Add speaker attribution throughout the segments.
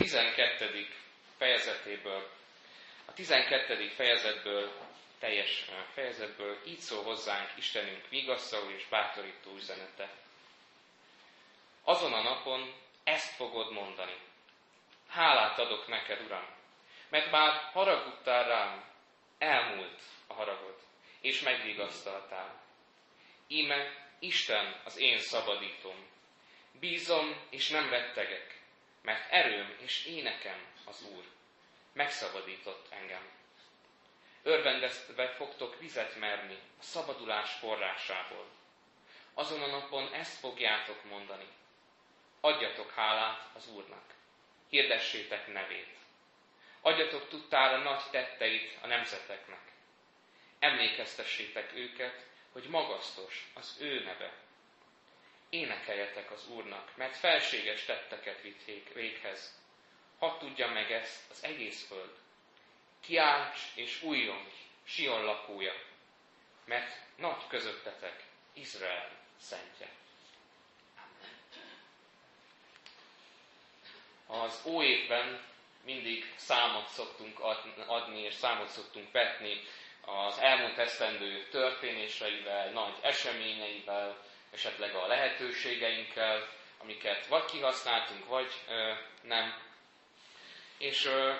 Speaker 1: 12. fejezetéből, a 12. fejezetből, teljes fejezetből így szól hozzánk Istenünk vigasztaló és bátorító üzenete. Azon a napon ezt fogod mondani. Hálát adok neked, Uram, mert már haragudtál rám, elmúlt a haragod, és megvigasztaltál. Íme Isten az én szabadítom. Bízom és nem rettegek, mert erőm és énekem az Úr. Megszabadított engem. Örvendezve fogtok vizet merni a szabadulás forrásából. Azon a napon ezt fogjátok mondani. Adjatok hálát az Úrnak. Hirdessétek nevét. Adjatok tudtára nagy tetteit a nemzeteknek. Emlékeztessétek őket, hogy magasztos az ő neve. Énekeljetek az Úrnak, mert felséges tetteket vitt véghez. Hadd tudja meg ezt az egész föld. Kiálts és újjon, Sion lakója, mert nagy közöttetek Izrael szentje. Az óévben mindig számot szoktunk adni, és számot szoktunk vetni az elmúlt esztendő történéseivel, nagy eseményeivel, esetleg a lehetőségeinkkel, amiket vagy kihasználtunk, vagy ö, nem. És ö,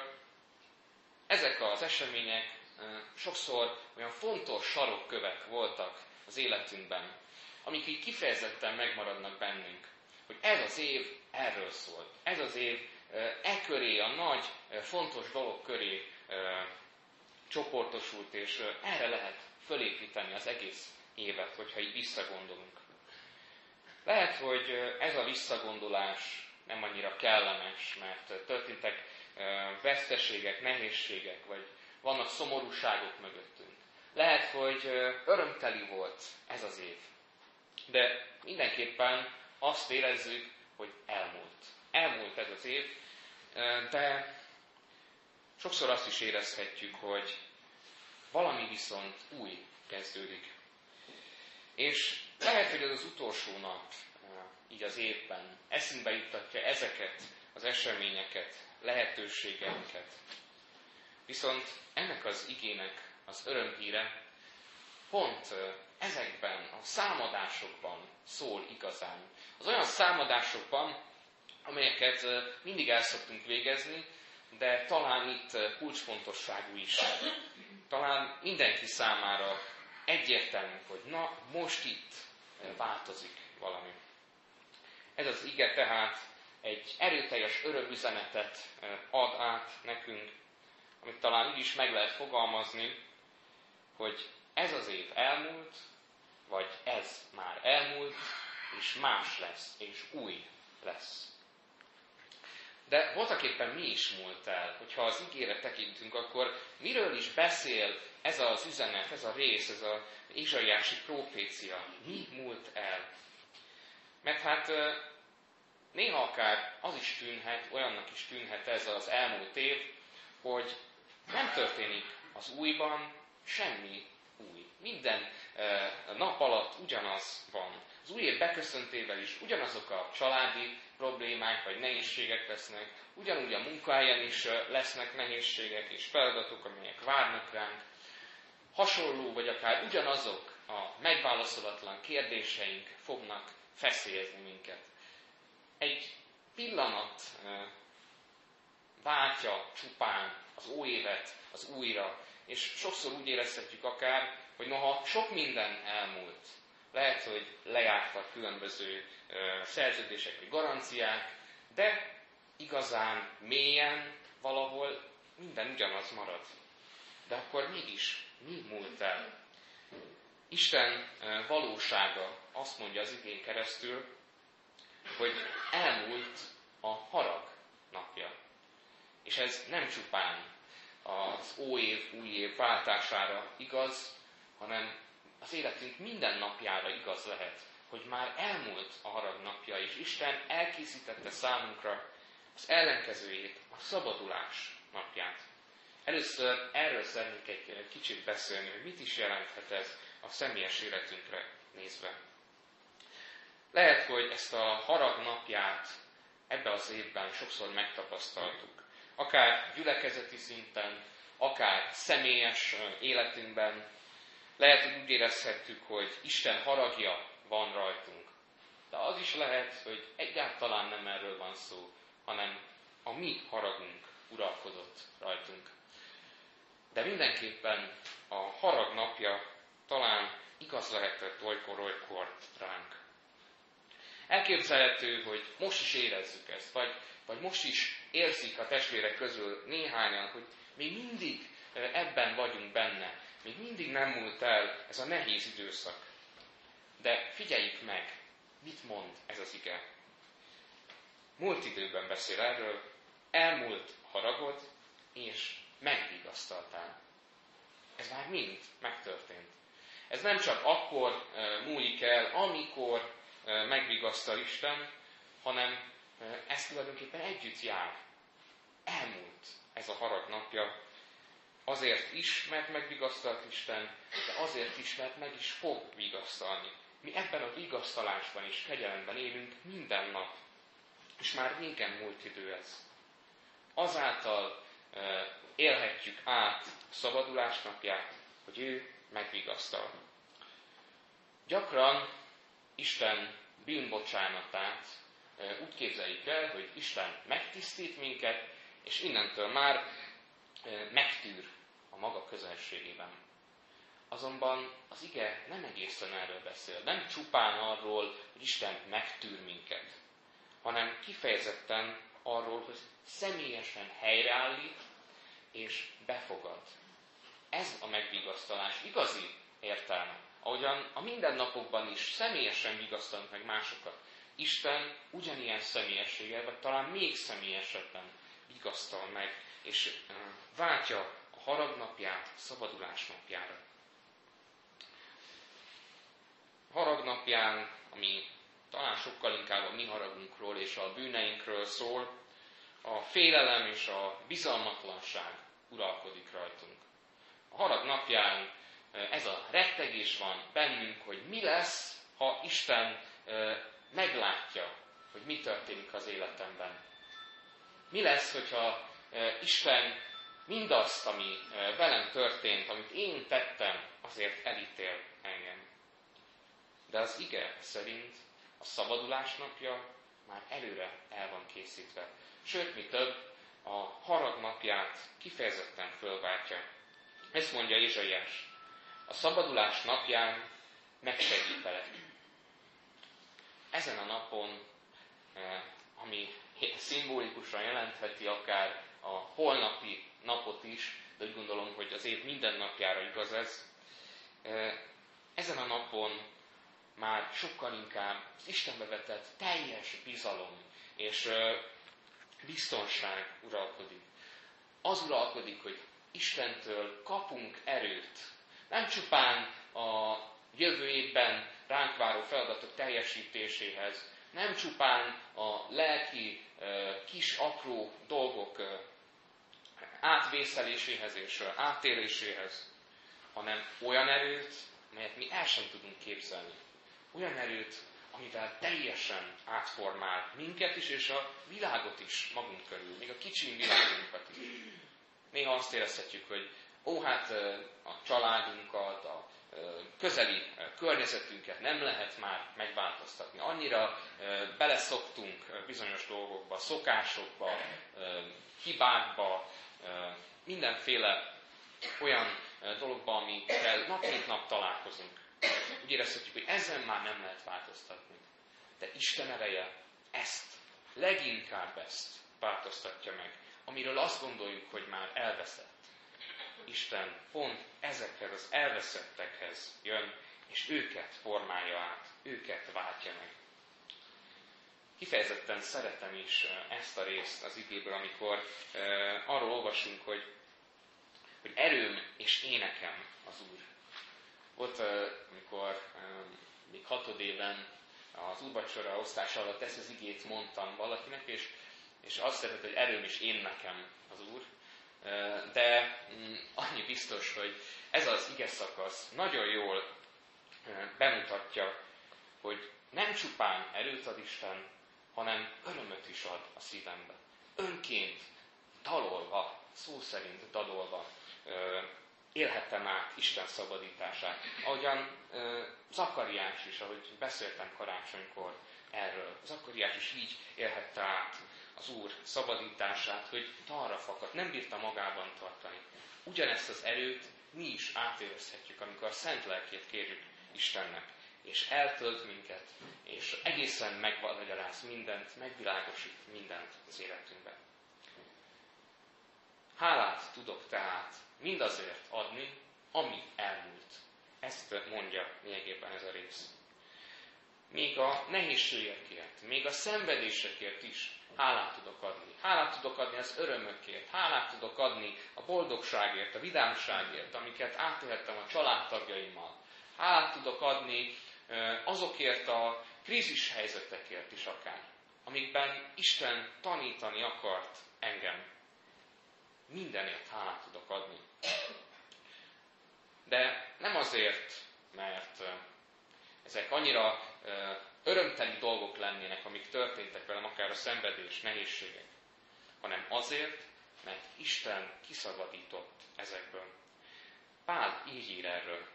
Speaker 1: ezek az események ö, sokszor olyan fontos sarokkövek voltak az életünkben, amik így kifejezetten megmaradnak bennünk, hogy ez az év erről szólt. Ez az év e köré, a nagy, fontos dolog köré csoportosult, és erre lehet fölépíteni az egész évet, hogyha így visszagondolunk. Lehet, hogy ez a visszagondolás nem annyira kellemes, mert történtek veszteségek, nehézségek, vagy vannak szomorúságok mögöttünk. Lehet, hogy örömteli volt ez az év. De mindenképpen azt érezzük, hogy elmúlt. Elmúlt ez az év, de sokszor azt is érezhetjük, hogy valami viszont új kezdődik. És lehet, hogy ez az utolsó nap, így az évben, eszünkbe juttatja ezeket az eseményeket, lehetőségeinket. Viszont ennek az igének az örömhíre pont ezekben a számadásokban szól igazán. Az olyan számadásokban, amelyeket mindig el szoktunk végezni, de talán itt kulcsfontosságú is. Talán mindenki számára egyértelmű, hogy na, most itt változik valami. Ez az ige tehát egy erőteljes örömüzenetet ad át nekünk, amit talán úgy is meg lehet fogalmazni, hogy ez az év elmúlt, vagy ez már elmúlt, és más lesz, és új lesz. De voltak éppen mi is múlt el? Hogyha az ígére tekintünk, akkor miről is beszél ez az üzenet, ez a rész, ez a izsaiási profécia? Mi múlt el? Mert hát néha akár az is tűnhet, olyannak is tűnhet ez az elmúlt év, hogy nem történik az újban semmi új. Minden nap alatt ugyanaz van. Az új év beköszöntével is ugyanazok a családi problémák vagy nehézségek lesznek, ugyanúgy a munkahelyen is lesznek nehézségek és feladatok, amelyek várnak ránk. Hasonló, vagy akár ugyanazok a megválaszolatlan kérdéseink fognak feszélyezni minket. Egy pillanat váltja csupán az évet az újra, és sokszor úgy érezhetjük akár, hogy noha sok minden elmúlt, lehet, hogy lejártak különböző szerződések vagy garanciák, de igazán mélyen valahol minden ugyanaz marad. De akkor mégis mi múlt el? Isten valósága azt mondja az igény keresztül, hogy elmúlt a harag napja. És ez nem csupán az óév, új év váltására igaz, hanem az életünk minden napjára igaz lehet, hogy már elmúlt a harag napja, és Isten elkészítette számunkra az ellenkezőjét, a szabadulás napját. Először erről szeretnék egy kicsit beszélni, hogy mit is jelenthet ez a személyes életünkre nézve. Lehet, hogy ezt a harag napját ebbe az évben sokszor megtapasztaltuk. Akár gyülekezeti szinten, akár személyes életünkben. Lehet, hogy úgy érezhettük, hogy Isten haragja van rajtunk. De az is lehet, hogy egyáltalán nem erről van szó, hanem a mi haragunk uralkodott rajtunk. De mindenképpen a harag napja talán igaz lehetett olykor-olykor ránk. Elképzelhető, hogy most is érezzük ezt, vagy, vagy most is érzik a testvérek közül néhányan, hogy még mindig ebben vagyunk benne, még mindig nem múlt el ez a nehéz időszak. De figyeljük meg, mit mond ez az ige. Múlt időben beszél erről, elmúlt haragod, és megvigasztaltál. Ez már mind megtörtént. Ez nem csak akkor múlik el, amikor megvigasztal Isten, hanem ez tulajdonképpen együtt jár. Elmúlt ez a harag napja. Azért is, mert megvigasztalt Isten, de azért is, mert meg is fog vigasztalni. Mi ebben a vigasztalásban és kegyelemben élünk minden nap. És már régen múlt idő ez. Azáltal élhetjük át szabadulás napját, hogy ő megvigasztal. Gyakran Isten bűnbocsánatát úgy képzeljük el, hogy Isten megtisztít minket, és innentől már megtűr a maga közelségében. Azonban az ige nem egészen erről beszél, nem csupán arról, hogy Isten megtűr minket, hanem kifejezetten arról, hogy személyesen helyreállít és befogad. Ez a megvigasztalás igazi értelme. Ahogyan a mindennapokban is személyesen vigasztalunk meg másokat. Isten ugyanilyen személyességgel, vagy talán még személyesebben vigasztal meg, és váltja a haragnapját szabadulás napjára. A haragnapján, ami talán sokkal inkább a mi haragunkról és a bűneinkről szól, a félelem és a bizalmatlanság uralkodik rajtunk. A harag napján ez a rettegés van bennünk, hogy mi lesz, ha Isten meglátja, hogy mi történik az életemben. Mi lesz, hogyha Isten mindazt, ami velem történt, amit én tettem, azért elítél engem. De az ige szerint a szabadulás napja már előre el van készítve. Sőt, mi több, a harag napját kifejezetten fölváltja. Ezt mondja Izsaiás. A szabadulás napján megsegítelek. Ezen a napon, ami szimbolikusan jelentheti akár a holnapi napot is, de úgy gondolom, hogy az év minden napjára igaz ez, ezen a napon már sokkal inkább az Istenbe vetett teljes bizalom és biztonság uralkodik. Az uralkodik, hogy Istentől kapunk erőt. Nem csupán a jövő évben ránk váró feladatok teljesítéséhez, nem csupán a lelki kis apró dolgok átvészeléséhez és átéléséhez, hanem olyan erőt, melyet mi el sem tudunk képzelni. Olyan erőt, amivel teljesen átformál minket is, és a világot is magunk körül, még a kicsi világunkat is. Néha azt érezhetjük, hogy ó, hát a családunkat, a közeli környezetünket nem lehet már megváltoztatni. Annyira beleszoktunk bizonyos dolgokba, szokásokba, hibákba, mindenféle olyan dologba, amikkel nap mint nap találkozunk. Úgy érezhetjük, hogy ezen már nem lehet változtatni. De Isten ereje ezt, leginkább ezt változtatja meg, amiről azt gondoljuk, hogy már elveszett. Isten pont ezekhez az elveszettekhez jön, és őket formálja át, őket váltja meg. Kifejezetten szeretem is ezt a részt az igéből, amikor uh, arról olvasunk, hogy, hogy erőm és énekem az Úr. Ott, uh, amikor még hatodében az úrvacsora osztás alatt ezt az igét mondtam valakinek, és, és azt szeretett, hogy erőm is én nekem az Úr, de mm, annyi biztos, hogy ez az ige szakasz nagyon jól bemutatja, hogy nem csupán erőt ad Isten, hanem örömöt is ad a szívembe. Önként, dalolva, szó szerint dalolva élhettem át Isten szabadítását. Ahogyan Zakariás is, ahogy beszéltem karácsonykor erről, Zakariás is így élhette át az Úr szabadítását, hogy talra fakadt, nem bírta magában tartani. Ugyanezt az erőt mi is átérezhetjük, amikor a szent lelkét kérjük Istennek, és eltölt minket, és egészen megmagyaráz mindent, megvilágosít mindent az életünkben. Hálát tudok tehát mindazért adni, ami elmúlt. Ezt mondja lényegében ez a rész. Még a nehézségekért, még a szenvedésekért is hálát tudok adni. Hálát tudok adni az örömökért, hálát tudok adni a boldogságért, a vidámságért, amiket átélhettem a családtagjaimmal. Hálát tudok adni azokért a krízis helyzetekért is akár, amikben Isten tanítani akart engem. Mindenért hálát tudok adni. De nem azért, mert ezek annyira örömteli dolgok lennének, amik történtek velem, akár a szenvedés, nehézségek, hanem azért, mert Isten kiszabadított ezekből. Pál így ír erről.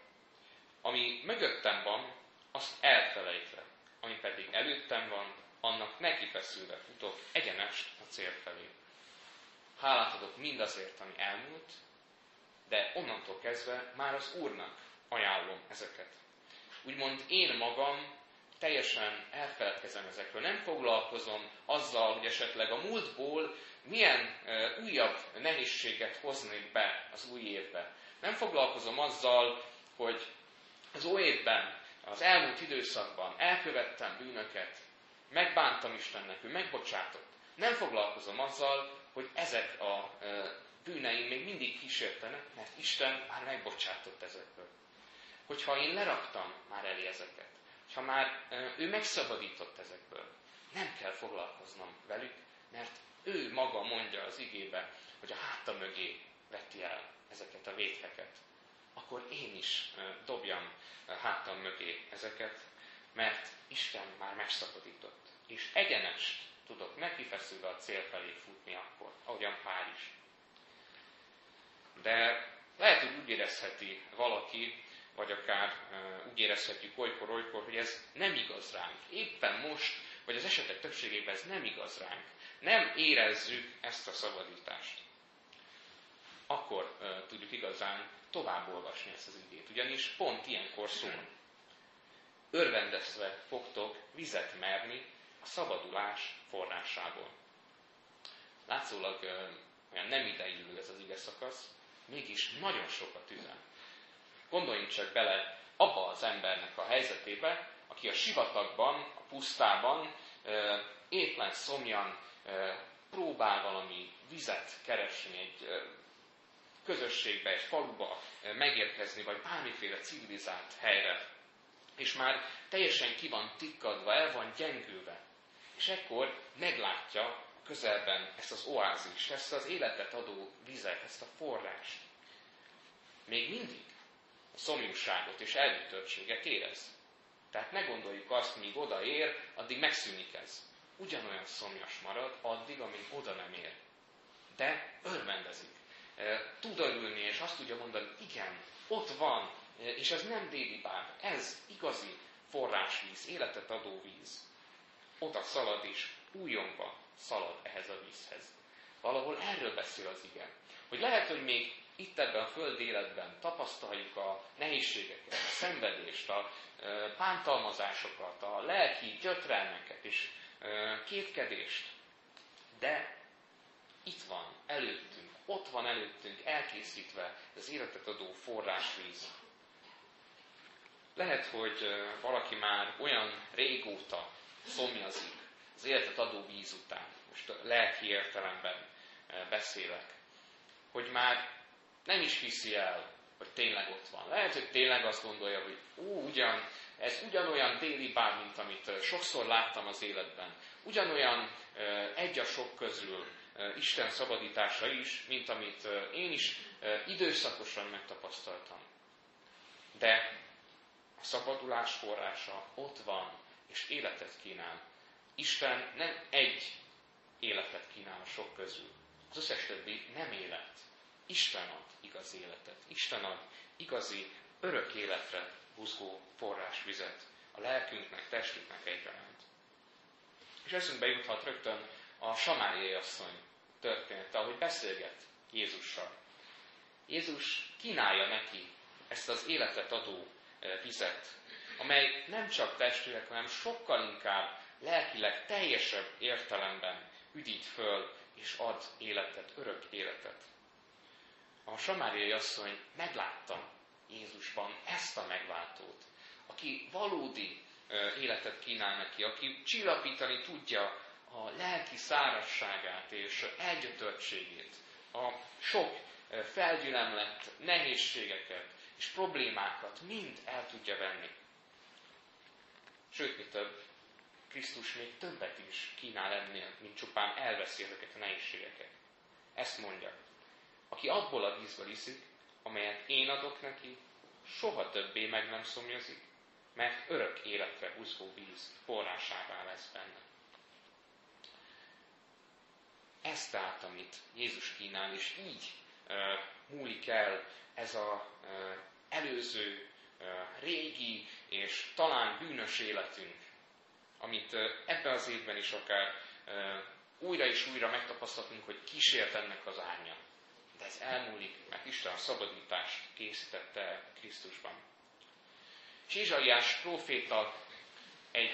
Speaker 1: Ami mögöttem van, azt elfelejtve, ami pedig előttem van, annak neki feszülve futok egyenest a cél felé. Hálát adok mindazért, ami elmúlt, de onnantól kezdve már az Úrnak ajánlom ezeket. Úgymond én magam teljesen elfeledkezem ezekről. Nem foglalkozom azzal, hogy esetleg a múltból milyen újabb nehézséget hoznék be az új évbe. Nem foglalkozom azzal, hogy az új évben, az elmúlt időszakban elkövettem bűnöket, megbántam Istennek, ő megbocsátott. Nem foglalkozom azzal, hogy ezek a bűneim még mindig kísértenek, mert Isten már megbocsátott ezekből. Hogyha én leraktam már elé ezeket, ha már ő megszabadított ezekből, nem kell foglalkoznom velük, mert ő maga mondja az igébe, hogy a háta mögé veti el ezeket a vétkeket. Akkor én is dobjam hátam mögé ezeket, mert Isten már megszabadított. És egyenest tudok neki feszülve a cél felé futni akkor, ahogyan Pál is. De lehet, hogy úgy érezheti valaki, vagy akár úgy érezhetjük olykor-olykor, hogy ez nem igaz ránk. Éppen most, vagy az esetek többségében ez nem igaz ránk. Nem érezzük ezt a szabadítást. Akkor tudjuk igazán tovább olvasni ezt az igét. Ugyanis pont ilyenkor szól. Örvendezve fogtok vizet merni a szabadulás forrásából. Látszólag olyan nem idejűlő ez az ige szakasz, mégis nagyon sokat üzen. Gondoljunk csak bele abba az embernek a helyzetébe, aki a sivatagban, a pusztában étlen szomjan próbál valami vizet keresni egy közösségbe, egy faluba megérkezni, vagy bármiféle civilizált helyre. És már teljesen ki van tikkadva, el van gyengülve. És ekkor meglátja közelben ezt az oázis, ezt az életet adó vizet, ezt a forrást. Még mindig a szomjúságot és elütöttséget érez. Tehát ne gondoljuk azt, míg odaér, addig megszűnik ez. Ugyanolyan szomjas marad, addig, amíg oda nem ér. De örvendezik. Tud örülni, és azt tudja mondani, igen, ott van, és ez nem déli bár, ez igazi forrásvíz, életet adó víz. Oda szalad is, újongva szalad ehhez a vízhez. Valahol erről beszél az igen. Hogy lehet, hogy még itt ebben a föld életben tapasztaljuk a nehézségeket, a szenvedést, a bántalmazásokat, a lelki gyötrelmeket és kétkedést. De itt van előttünk, ott van előttünk elkészítve az életet adó forrásvíz. Lehet, hogy valaki már olyan régóta szomjazik az életet adó víz után, most lelki értelemben beszélek, hogy már nem is hiszi el, hogy tényleg ott van. Lehet, hogy tényleg azt gondolja, hogy ú, ugyan, ez ugyanolyan déli bár, mint amit sokszor láttam az életben. Ugyanolyan egy a sok közül Isten szabadítása is, mint amit én is időszakosan megtapasztaltam. De a szabadulás forrása ott van, és életet kínál Isten nem egy életet kínál a sok közül. Az összes többi nem élet. Isten ad igazi életet. Isten ad igazi, örök életre buzgó forrásvizet a lelkünknek, testünknek egyaránt. És eszünkbe juthat rögtön a samáriai asszony története, ahogy beszélget Jézussal. Jézus kínálja neki ezt az életet adó eh, vizet, amely nem csak testileg, hanem sokkal inkább lelkileg teljesebb értelemben üdít föl és ad életet, örök életet. A samáriai asszony meglátta Jézusban ezt a megváltót, aki valódi életet kínál neki, aki csillapítani tudja a lelki szárazságát és elgyötörtségét, a sok felgyülemlett nehézségeket és problémákat mind el tudja venni. Sőt, mi több, Krisztus még többet is kínál ennél, mint csupán elveszi ezeket a nehézségeket. Ezt mondja. Aki abból a vízből iszik, amelyet én adok neki, soha többé meg nem szomjazik, mert örök életre húzó víz forrásává lesz benne. Ez tehát, amit Jézus kínál, és így múlik el ez a uh, előző, régi és talán bűnös életünk, amit ebben az évben is akár újra és újra megtapasztaltunk, hogy kísért ennek az árnya. De ez elmúlik, mert Isten a szabadítást készítette Krisztusban. És Izsaiás próféta egy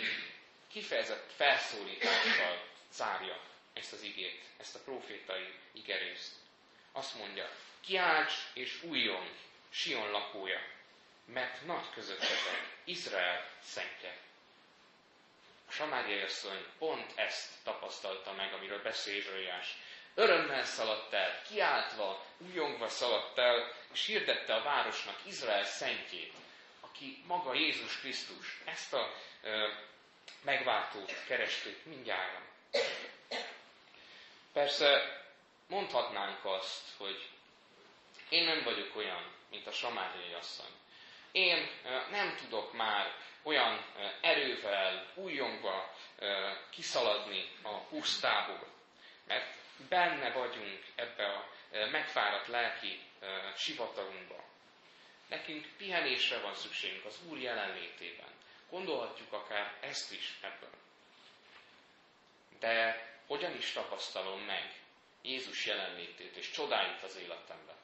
Speaker 1: kifejezett felszólítással zárja ezt az igét, ezt a profétai igerészt. Azt mondja, kiálts és újjong, Sion lakója, mert nagy közöttetek, Izrael szentje. A Samáriai asszony pont ezt tapasztalta meg, amiről beszél Izsaiás. Örömmel szaladt el, kiáltva, újongva szaladt el, és hirdette a városnak Izrael szentjét, aki maga Jézus Krisztus. Ezt a ö, megváltót keresték mindjárt. Persze mondhatnánk azt, hogy én nem vagyok olyan, mint a samáriai asszony. Én nem tudok már olyan erővel, újongva kiszaladni a pusztából, mert benne vagyunk ebbe a megfáradt lelki sivatagunkba. Nekünk pihenésre van szükségünk az Úr jelenlétében. Gondolhatjuk akár ezt is ebből. De hogyan is tapasztalom meg Jézus jelenlétét és csodáit az életemben?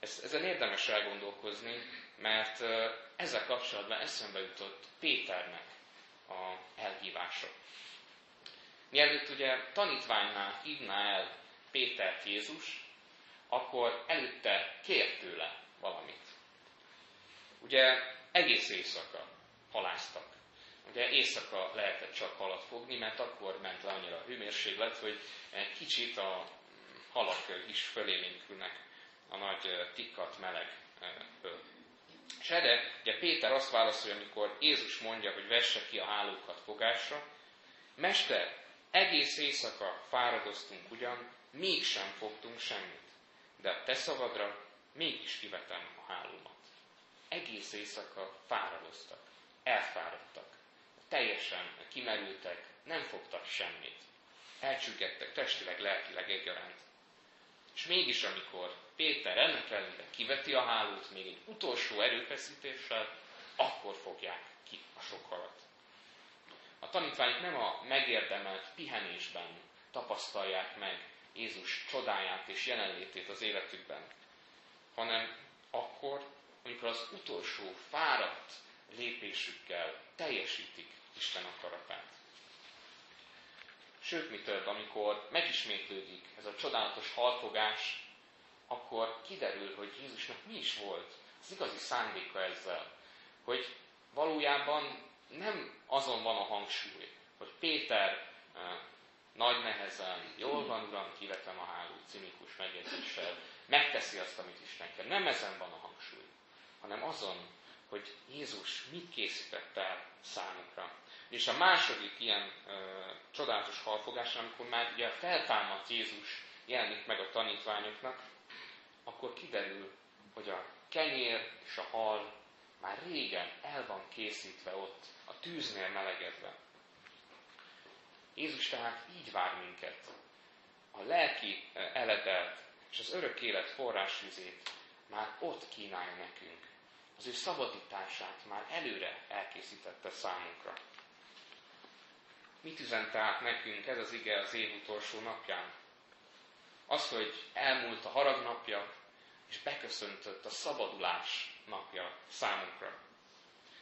Speaker 1: Ezen érdemes elgondolkozni, mert ezzel kapcsolatban eszembe jutott Péternek a elhívása. Mielőtt ugye tanítványnál hívná el Pétert Jézus, akkor előtte kért tőle valamit. Ugye egész éjszaka haláztak. Ugye éjszaka lehetett csak halat fogni, mert akkor ment le annyira a hőmérséklet, hogy egy kicsit a halak is fölélénkülnek a nagy tikkat meleg föl. És erre ugye Péter azt válaszolja, amikor Jézus mondja, hogy vesse ki a hálókat fogásra, Mester, egész éjszaka fáradoztunk ugyan, mégsem fogtunk semmit, de a te szavadra mégis kivetem a hálómat. Egész éjszaka fáradoztak, elfáradtak, teljesen kimerültek, nem fogtak semmit. Elcsüggettek testileg, lelkileg egyaránt. És mégis, amikor Péter ennek ellenére kiveti a hálót még egy utolsó erőfeszítéssel, akkor fogják ki a sok halat. A tanítványok nem a megérdemelt pihenésben tapasztalják meg Jézus csodáját és jelenlétét az életükben, hanem akkor, amikor az utolsó fáradt lépésükkel teljesítik Isten akaratát. Sőt, mi több, amikor megismétlődik ez a csodálatos halfogás, akkor kiderül, hogy Jézusnak mi is volt az igazi szándéka ezzel. Hogy valójában nem azon van a hangsúly, hogy Péter eh, nagy nehezen, jól van, uram, kivetem a háló cinikus megjegyzéssel, megteszi azt, amit Isten kell. Nem ezen van a hangsúly, hanem azon, hogy Jézus mit készített el számukra. És a második ilyen ö, csodálatos halfogás, amikor már ugye feltámadt Jézus jelenik meg a tanítványoknak, akkor kiderül, hogy a kenyér és a hal már régen el van készítve ott, a tűznél melegedve. Jézus tehát így vár minket. A lelki eledelt és az örök élet forrásvizét már ott kínálja nekünk. Az ő szabadítását már előre elkészítette számunkra. Mit üzent tehát nekünk ez az ige az év utolsó napján? Az, hogy elmúlt a harag napja, és beköszöntött a szabadulás napja számunkra.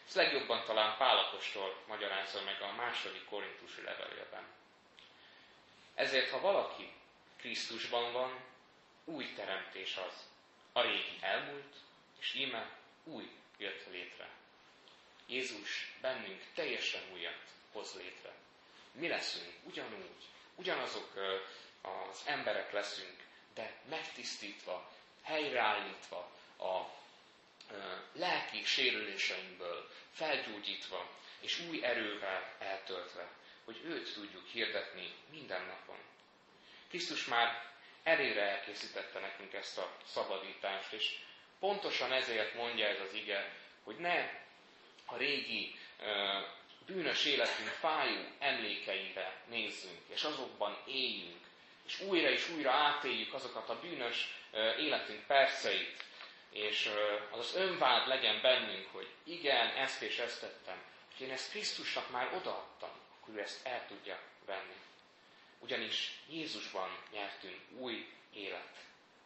Speaker 1: Ez legjobban talán Pálapostól magyarázza meg a második korintusi levelében. Ezért, ha valaki Krisztusban van, új teremtés az. A régi elmúlt, és íme új jött létre. Jézus bennünk teljesen újat hoz létre. Mi leszünk ugyanúgy, ugyanazok az emberek leszünk, de megtisztítva, helyreállítva, a lelki sérüléseinkből felgyógyítva, és új erővel eltöltve, hogy őt tudjuk hirdetni minden napon. Krisztus már elére elkészítette nekünk ezt a szabadítást, és pontosan ezért mondja ez az ige, hogy ne a régi bűnös életünk fájó emlékeire nézzünk, és azokban éljünk, és újra és újra átéljük azokat a bűnös életünk perceit, és az az önvád legyen bennünk, hogy igen, ezt és ezt tettem, hogy én ezt Krisztusnak már odaadtam, akkor ő ezt el tudja venni. Ugyanis Jézusban nyertünk új élet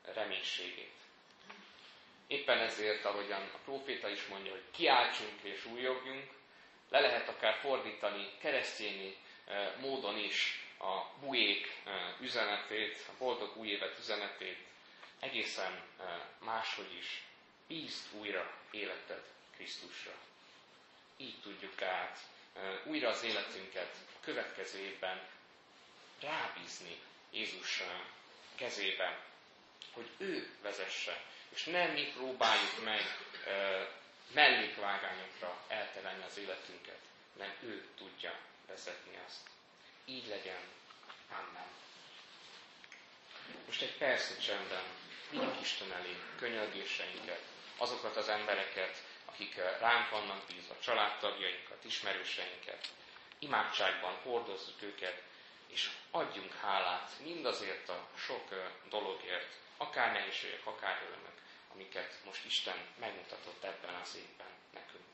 Speaker 1: reménységét. Éppen ezért, ahogyan a próféta is mondja, hogy kiáltsunk és újogjunk, le lehet akár fordítani keresztényi módon is a bujék üzenetét, a boldog új évet üzenetét, egészen máshogy is. Bízd újra életed Krisztusra. Így tudjuk tehát újra az életünket a következő évben rábízni Jézus kezébe, hogy ő vezesse, és nem mi próbáljuk meg mellékvágányokra elterelni az életünket, nem ő tudja vezetni azt. Így legyen. Amen. Most egy perc csendben vigyük Isten elé könyörgéseinket, azokat az embereket, akik ránk vannak bízva, családtagjainkat, ismerőseinket. Imádságban hordozzuk őket, és adjunk hálát mindazért a sok dologért, akár nehézségek, akár örömök, amiket most Isten megmutatott ebben az évben nekünk.